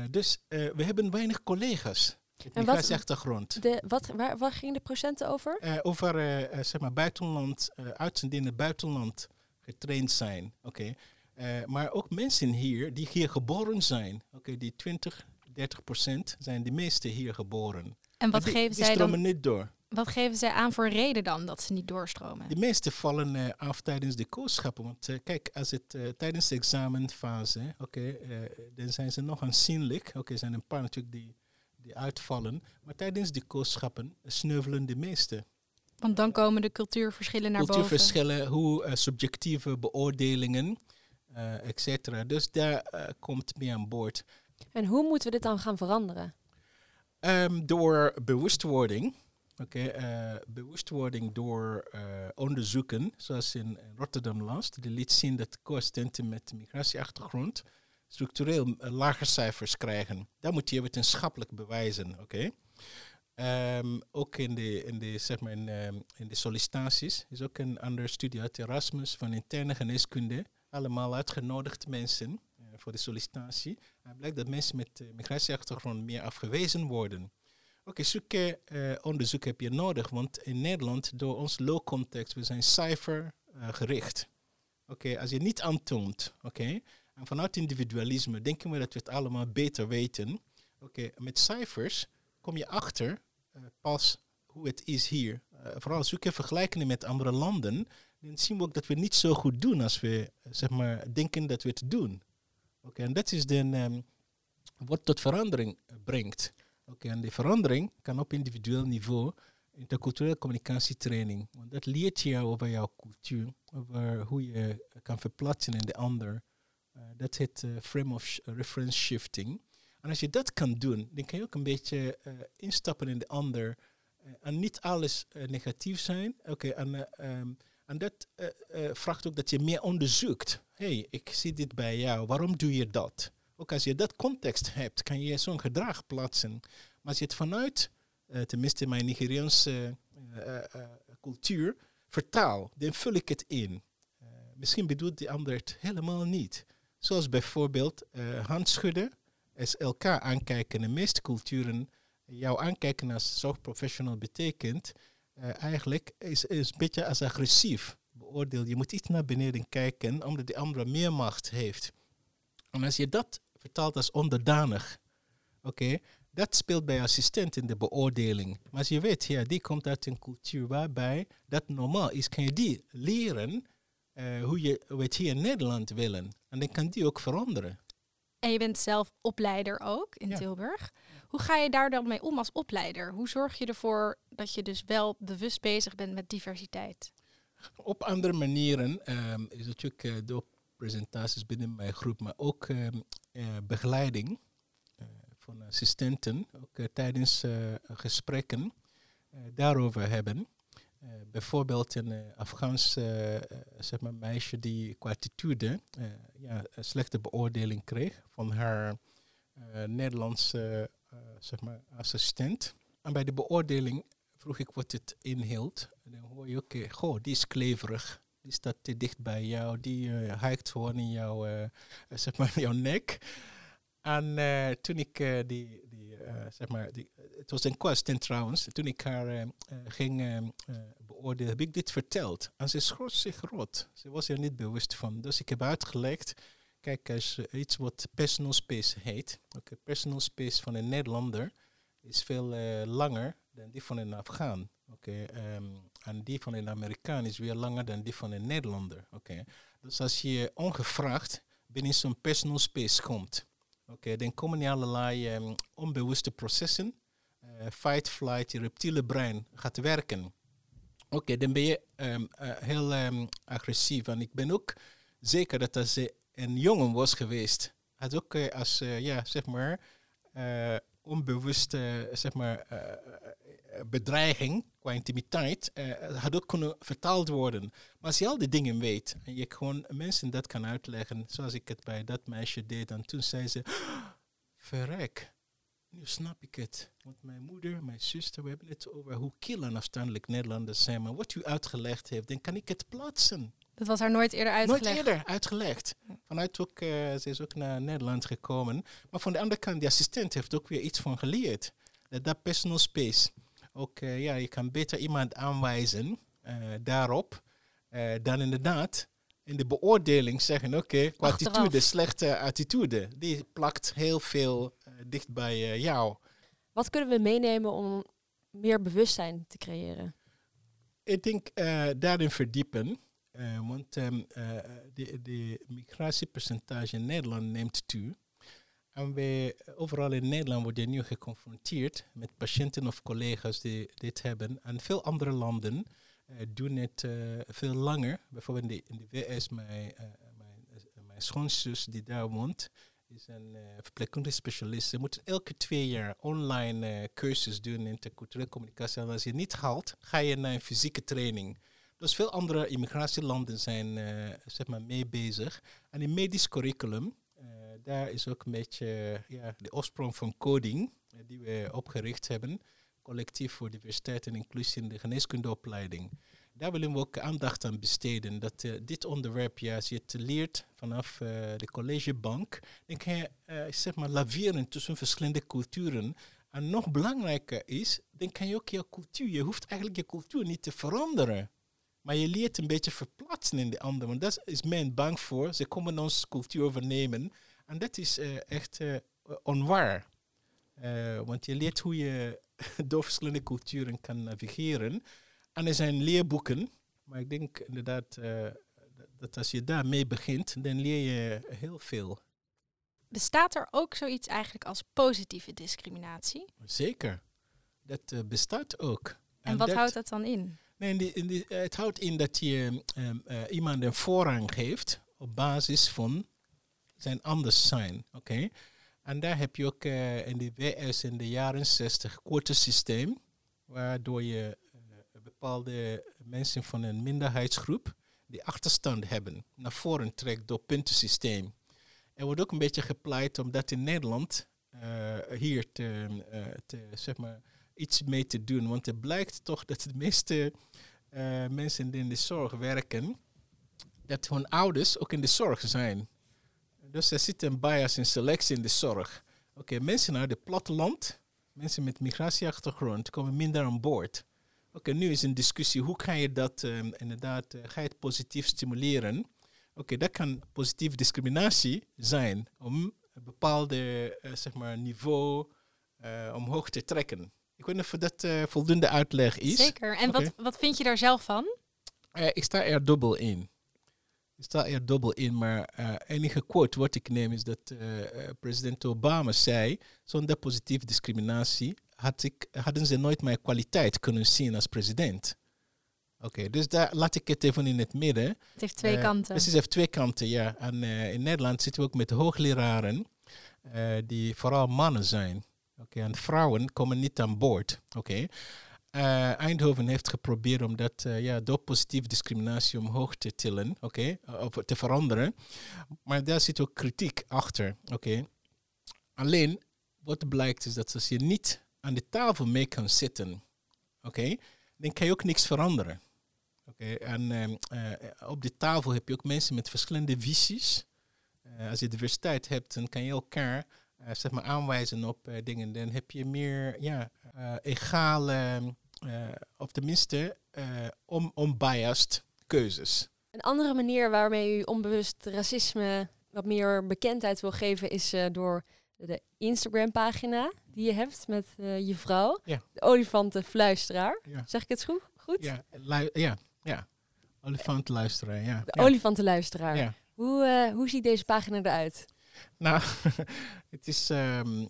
dus we hebben weinig collega's. En wat, achtergrond. De, wat, waar, waar gingen de procenten over? over zeg maar buitenland, uitzendingen in het buitenland getraind zijn. Oké. maar ook mensen hier die hier geboren zijn. Oké, die 20, 30 procent zijn de meeste hier geboren. En wat die, geven die zij stromen niet door. Wat geven zij aan voor reden dan dat ze niet doorstromen? De meeste vallen uh, af tijdens de kooschappen. Want uh, kijk, als het uh, tijdens de examenfase, oké, okay, dan zijn ze nog aanzienlijk. Oké, okay, er zijn een paar natuurlijk die, die uitvallen. Maar tijdens de kooschappen sneuvelen de meeste. Want dan komen de cultuurverschillen naar cultuurverschillen, boven. Cultuurverschillen, hoe subjectieve beoordelingen, et cetera. Dus daar komt mee aan boord. En hoe moeten we dit dan gaan veranderen? Um, door bewustwording. Oké, okay, uh, bewustwording door uh, onderzoeken, zoals in Rotterdam last, die liet zien dat co-assistenten met migratieachtergrond structureel uh, lage cijfers krijgen. Dat moet je wetenschappelijk bewijzen, oké? Okay? Um, ook in de, in, de, zeg maar in, in de sollicitaties is ook een andere studie uit Erasmus van interne geneeskunde. Allemaal uitgenodigd mensen voor de sollicitatie. Het blijkt dat mensen met uh, migratieachtergrond meer afgewezen worden. Oké, okay, zulke uh, onderzoek heb je nodig, want in Nederland, door ons low context, we zijn cijfergericht. Oké, als je niet aantoont, oké, en vanuit individualisme denken we dat we het allemaal beter weten. Oké, met cijfers kom je achter pas hoe het is hier. Uh, vooral als we vergelijken met andere landen, dan zien we ook dat we niet zo goed doen als we zeg maar, denken dat we het doen. Oké, en dat is dan um, wat tot verandering brengt. Oké, en die verandering kan op individueel niveau interculturele communicatietraining. Want dat leert je over jouw cultuur, over hoe je kan verplaatsen in de ander. Dat heet frame of reference shifting. En als je dat kan doen, dan kan je ook een beetje uh, instappen in de ander. en niet alles negatief zijn. Oké, en, um, en dat vraagt ook dat je meer onderzoekt. hey, ik zie dit bij jou, waarom doe je dat? Ook als je dat context hebt, kan je zo'n gedrag plaatsen. Maar als je het vanuit, uh, tenminste mijn Nigeriaanse uh, uh, cultuur, vertaal, dan vul ik het in. misschien bedoelt die ander het helemaal niet. Zoals bijvoorbeeld handschudden, is elkaar aankijken. De meeste culturen, jou aankijken als zorgprofessional betekent eigenlijk is, is een beetje als agressief beoordeeld. Je moet iets naar beneden kijken, omdat die andere meer macht heeft. En als je dat vertaald als onderdanig. Oké, dat speelt bij assistent in de beoordeling. Maar als je weet, ja, die komt uit een cultuur waarbij dat normaal is, kan je die leren uh, hoe je het hier in Nederland willen. En dan kan die ook veranderen. En je bent zelf opleider ook in Tilburg. Hoe ga je daar dan mee om als opleider? Hoe zorg je ervoor dat je dus wel bewust bezig bent met diversiteit? Op andere manieren um, is natuurlijk uh, door presentaties binnen mijn groep, maar ook um, uh, begeleiding uh, van assistenten, ook tijdens gesprekken daarover hebben. Bijvoorbeeld een Afghaans zeg maar meisje die qua attitude ja, een slechte beoordeling kreeg van haar Nederlandse zeg maar assistent. En bij de beoordeling vroeg ik wat het inhield. En dan hoor je, oké, goh, die is kleverig die staat te dicht bij jou, die uh, gewoon in jouw, zeg maar, jouw nek. En toen ik die, die zeg maar, die, het was een question trouwens, toen ik haar ging heb ik dit verteld. En ze schrok zich rot. Ze was er niet bewust van. Dus ik heb uitgelegd, kijk, als iets wat personal space heet, okay, personal space van een Nederlander is veel langer dan die van een Afghaan. Oké, ehm, en die van een Amerikaan is weer langer dan die van een Nederlander. Oké, dus als je ongevraagd binnen zo'n personal space komt, oké, dan komen er allerlei um, onbewuste processen. Uh, fight, flight, je reptiele brein gaat werken. Oké, dan ben je um, uh, heel agressief. En ik ben ook zeker dat als ze een jongen was geweest, had ook uh, als, ja, zeg maar, onbewuste, zeg maar, bedreiging qua intimiteit had ook kunnen vertaald worden. Maar als je al die dingen weet en je gewoon mensen dat kan uitleggen, zoals ik het bij dat meisje deed, en toen zei ze, verrek, nu snap ik het. Want mijn moeder, mijn zuster, we hebben het over hoe kil en afstandelijk Nederlanders zijn. Maar wat u uitgelegd heeft, dan kan ik het plaatsen. Dat was haar nooit eerder uitgelegd? Nooit eerder uitgelegd. Vanuit ook, uh, ze is ook naar Nederland gekomen. Maar van de andere kant, die assistent heeft ook weer iets van geleerd. Dat, dat personal space. Ook, uh, ja, je kan beter iemand aanwijzen uh, daarop. dan inderdaad in de beoordeling zeggen, oké, okay, qua attitude, slechte attitude. Die plakt heel veel dicht bij jou. Wat kunnen we meenemen om meer bewustzijn te creëren? Ik denk daarin verdiepen. Uh, want um, uh, de, de migratiepercentage in Nederland neemt toe. En wij, overal in Nederland word je nu geconfronteerd met patiënten of collega's die dit hebben. En veel andere landen uh, doen het veel langer. Bijvoorbeeld in de, in de VS, mijn, mijn, mijn schoonzus die daar woont, is een uh, verpleegkundige specialist. Ze moeten elke twee jaar online uh, cursus doen in interculturele communicatie. En als je niet haalt, ga je naar een fysieke training. Dus veel andere immigratielanden zijn uh, zeg maar mee bezig. En in medisch curriculum, daar is ook een beetje ja, de oorsprong van coding, die we opgericht hebben. Collectief voor diversiteit en inclusie in de geneeskundeopleiding. Daar willen we ook aandacht aan besteden. Dat dit onderwerp, ja, als je het leert vanaf de collegebank, dan kan je zeg maar laveren tussen verschillende culturen. En nog belangrijker is, dan kan je ook je cultuur, je hoeft eigenlijk je cultuur niet te veranderen. Maar je leert een beetje verplaatsen in de ander. Want dat is men bang voor. Ze komen onze cultuur overnemen. En dat is echt onwaar. Want je leert hoe je door verschillende culturen kan navigeren. En er zijn leerboeken. Maar ik denk inderdaad dat als je daarmee begint, dan leer je heel veel. Bestaat er ook zoiets eigenlijk als positieve discriminatie? Zeker. Dat bestaat ook. En, en wat houdt dat dan in? Nee, in die, in die, het houdt in dat je um, uh, iemand een voorrang geeft op basis van zijn anders zijn. Oké? Okay? En daar heb je ook uh, in de WS in de jaren 60 systeem, waardoor je bepaalde mensen van een minderheidsgroep die achterstand hebben naar voren trekt door puntensysteem. Er wordt ook een beetje gepleit om dat in Nederland hier te, te zeg maar, iets mee te doen. Want het blijkt toch dat de meeste uh, mensen die in de zorg werken, dat hun ouders ook in de zorg zijn. Dus er zit een bias in selectie in de zorg. Oké, mensen uit het platteland, mensen met migratieachtergrond, komen minder aan boord. Oké, okay, nu is een discussie, hoe kan je dat um, inderdaad, uh, ga je het positief stimuleren? Oké, okay, dat kan positieve discriminatie zijn om een bepaalde uh, zeg maar, niveau omhoog te trekken. Ik weet niet of dat voldoende uitleg is. Zeker. En okay. wat, wat vind je daar zelf van? Ik sta er dubbel in. Ik sta er dubbel in, maar enige quote wat ik neem is dat president Obama zei, zonder positieve discriminatie had ik, hadden ze nooit mijn kwaliteit kunnen zien als president. Oké, okay, dus daar laat ik het even in het midden. Het heeft twee kanten. Precies, het heeft twee kanten, ja. En in Nederland zitten we ook met hoogleraren die vooral mannen zijn. Oké, en vrouwen komen niet aan boord. Oké. Eindhoven heeft geprobeerd om dat ja, door positieve discriminatie omhoog te tillen, oké, of te veranderen. Maar daar zit ook kritiek achter, oké. Alleen, wat blijkt is dat als je niet aan de tafel mee kan zitten, oké, dan kan je ook niks veranderen. Oké, en uh, op de tafel heb je ook mensen met verschillende visies. als je diversiteit hebt, dan kan je elkaar uh, zeg maar aanwijzen op dingen, dan heb je meer ja, egale, of tenminste unbiased keuzes. Een andere manier waarmee u onbewust racisme wat meer bekendheid wil geven is door de Instagram-pagina die je hebt met je vrouw, ja. de olifantenfluisteraar. Ja. Zeg ik het goed? goed? Ja, ja, ja. Olifantenluisteraar, ja. De ja. olifantenluisteraar. Hoe, hoe ziet deze pagina eruit? Nou, het is, um,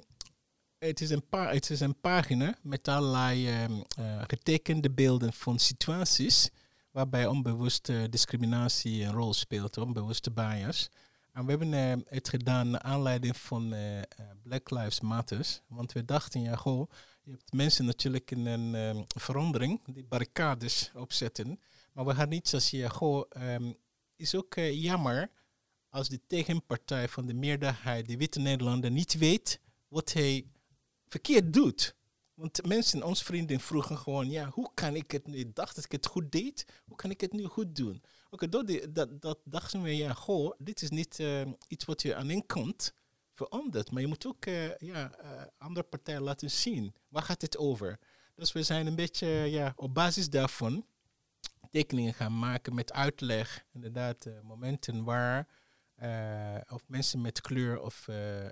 het, is een het is een pagina met allerlei um, uh, getekende beelden van situaties waarbij onbewuste discriminatie een rol speelt, onbewuste bias. En we hebben uh, het gedaan naar aanleiding van uh, Black Lives Matters. Want we dachten, ja goh, je hebt mensen natuurlijk in een um, verandering, die barricades opzetten. Maar we gaan niet zoals je, goh, is ook jammer als de tegenpartij van de meerderheid, de witte Nederlander, niet weet wat hij verkeerd doet. Want mensen, onze vrienden vroegen gewoon, ja, hoe kan ik het nu? Ik dacht dat ik het goed deed, hoe kan ik het nu goed doen? Oké, okay, dat, dat dachten we, ja, goh, dit is niet uh, iets wat je aan kant verandert. Maar je moet ook uh, ja, uh, andere partijen laten zien. Waar gaat het over? Dus we zijn een beetje ja, op basis daarvan tekeningen gaan maken met uitleg. Inderdaad, momenten waar, of mensen met kleur of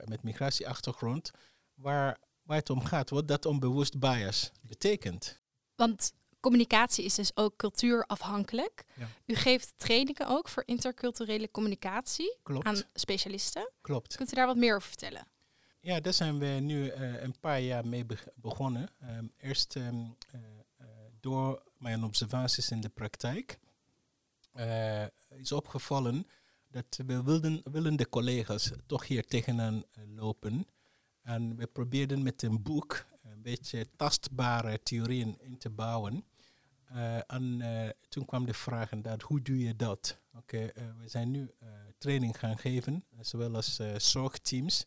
met migratieachtergrond, waar, waar het om gaat, wat dat onbewust bias betekent. Want communicatie is dus ook cultuurafhankelijk. Ja. U geeft trainingen ook voor interculturele communicatie Klopt. aan specialisten. Klopt. Kunt u daar wat meer over vertellen? Ja, daar zijn we nu uh, een paar jaar mee be begonnen. Um, eerst um, uh, uh, door mijn observaties in de praktijk is opgevallen dat we wilden, willen de collega's toch hier tegenaan lopen. En we probeerden met een boek een beetje tastbare theorieën in te bouwen. Uh, en uh, toen kwam de vraag inderdaad, hoe doe je dat? Oké, uh, we zijn nu training gaan geven, zowel als zorgteams,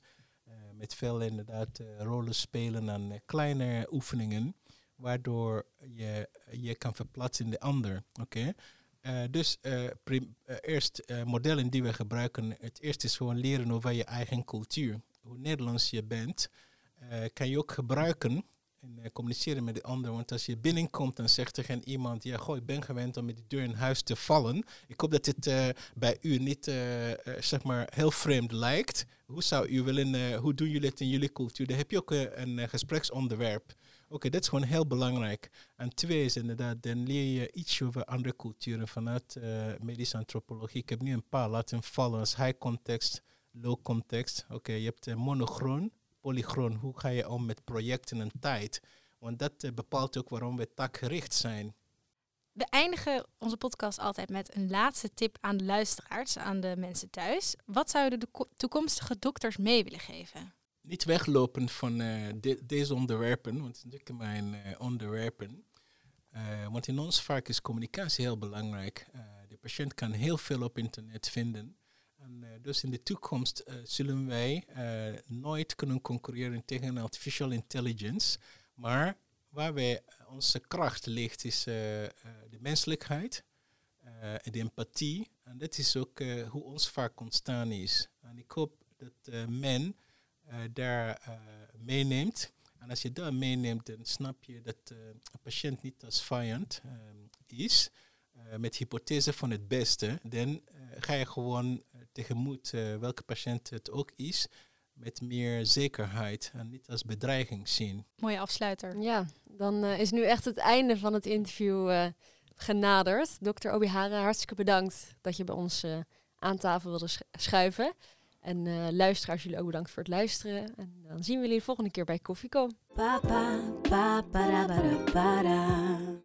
met veel inderdaad rollen spelen en kleine oefeningen, waardoor je je kan verplaatsen in de ander. Oké. Dus eerst modellen die we gebruiken, het eerste is gewoon leren over je eigen cultuur. Hoe Nederlands je bent, kan je ook gebruiken en uh, communiceren met de ander. Want als je binnenkomt en zegt tegen iemand, ja, goh, ik ben gewend om met de deur in huis te vallen. Ik hoop dat dit uh, bij u niet, uh, zeg maar, heel vreemd lijkt. Hoe zou u willen, hoe doen jullie het in jullie cultuur? Dan heb je ook een gespreksonderwerp. Oké, dat is gewoon heel belangrijk. En twee is inderdaad, dan leer je iets over andere culturen vanuit medische antropologie. Ik heb nu een paar laten vallen als high context, low context. Oké, je hebt monochroon polychroon. Hoe ga je om met projecten en tijd? Want dat uh, bepaalt ook waarom we takgericht zijn. We eindigen onze podcast altijd met een laatste tip aan de luisteraars, aan de mensen thuis. Wat zouden de toekomstige dokters mee willen geven? Niet weglopen van uh, de, deze onderwerpen, want het is natuurlijk mijn uh, onderwerpen. want in ons vak is communicatie heel belangrijk. de patiënt kan heel veel op internet vinden. En, uh, dus in de toekomst uh, zullen wij uh, nooit kunnen concurreren tegen artificial intelligence. Maar waar wij onze kracht ligt is de menselijkheid, de empathie. En dat is ook hoe ons vak ontstaan is. En ik hoop dat men daar meeneemt. En als je daar meeneemt, dan snap je dat een patiënt niet als vijand is. met hypothese van het beste, dan ga je gewoon tegemoet, uh, welke patiënt het ook is, met meer zekerheid en niet als bedreiging zien. Mooie afsluiter. Ja, dan uh, is nu echt het einde van het interview uh, genaderd. Dr. Obihara, hartstikke bedankt dat je bij ons aan tafel wilde sch schuiven. En luisteraars, jullie ook bedankt voor het luisteren. En dan zien we jullie de volgende keer bij Koffieko. Pa, pa, pa,